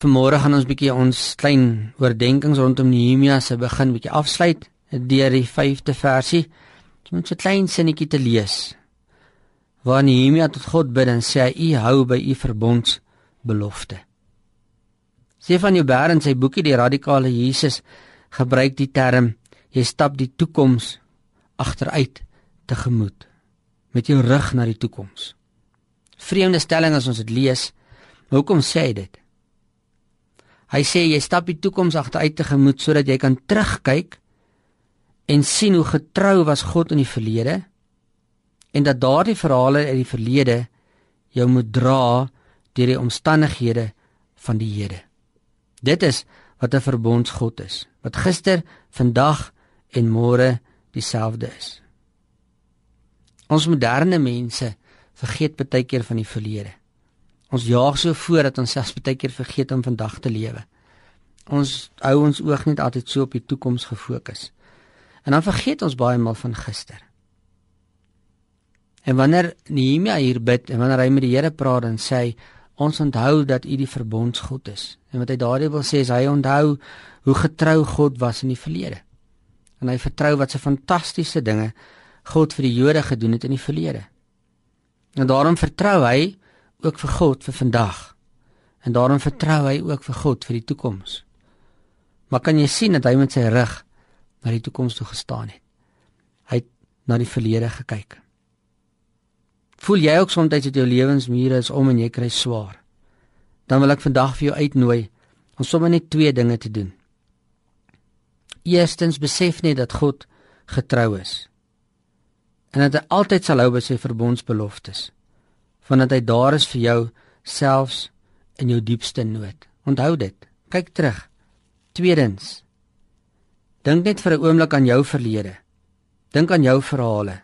Vanmôre gaan ons bietjie ons klein oordeenkings rondom Nehemia se begin bietjie afsluit deur die 5de versie. Ons moet 'n klein sinnetjie te lees. Waar Nehemia tot God bid en sê hy hou by u verbondsbelofte. Stefan Joubert in sy boekie Die Radikale Jesus gebruik die term jy stap die toekoms agteruit tegemoet met jou rug na die toekoms. Vreemde stelling as ons dit lees. Hoekom sê hy dit? Hy sê jy stap die toekoms agteruit tegemoet sodat jy kan terugkyk en sien hoe getrou was God in die verlede en dat daardie verhale uit die verlede jou moet dra deur die omstandighede van die hede. Dit is wat 'n verbondsgod is, wat gister, vandag en môre dieselfde is. Ons moderne mense vergeet baie keer van die verlede. Ons jaag so voor dat ons selfs baie keer vergeet om vandag te lewe. Ons hou ons oog net altyd so op die toekoms gefokus. En dan vergeet ons baie maal van gister. En wanneer Nehemia hier bid en wanneer hy met die Here praat en sê ons onthou dat U die verbondsgod is. En wat hy daardie wil sê is hy onthou hoe getrou God was in die verlede. En hy vertrou wat se fantastiese dinge God vir die Jode gedoen het in die verlede. En daarom vertrou hy ook vir God vir vandag. En daarom vertrou hy ook vir God vir die toekoms. Maar kan jy sien dat hy met sy rug na die toekoms toe gestaan het? Hy het na die verlede gekyk. Voel jy ook soms dat jou lewensmure is om en jy kry swaar? Dan wil ek vandag vir jou uitnooi om sommer net twee dinge te doen. Eerstens besef net dat God getrou is en dat hy altyd sal hou by sy verbondsbeloftes want dat hy daar is vir jou selfs in jou diepste nood. Onthou dit. Kyk terug. Tweedens. Dink net vir 'n oomblik aan jou verlede. Dink aan jou verhale.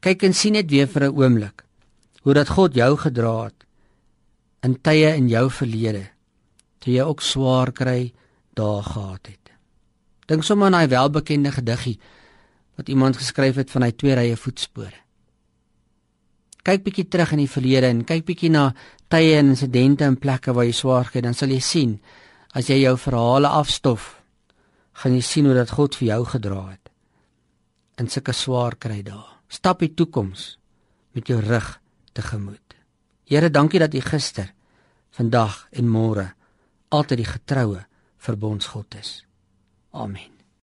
Kyk en sien net weer vir 'n oomblik hoe dat God jou gedra het in tye in jou verlede toe jy ook swaar kry daar gehad het. Dink sommer aan daai welbekende gediggie wat iemand geskryf het van hy twee rye voetspore kyk bietjie terug in die verlede en kyk bietjie na tye en insidente en plekke waar jy swaar gekry het, dan sal jy sien as jy jou verhale afstof, gaan jy sien hoe dat God vir jou gedra het in sulke swaar kry dae. Stap die toekoms met jou rug tegemoet. Here, dankie dat U gister, vandag en môre altyd die getroue verbondsgod is. Amen.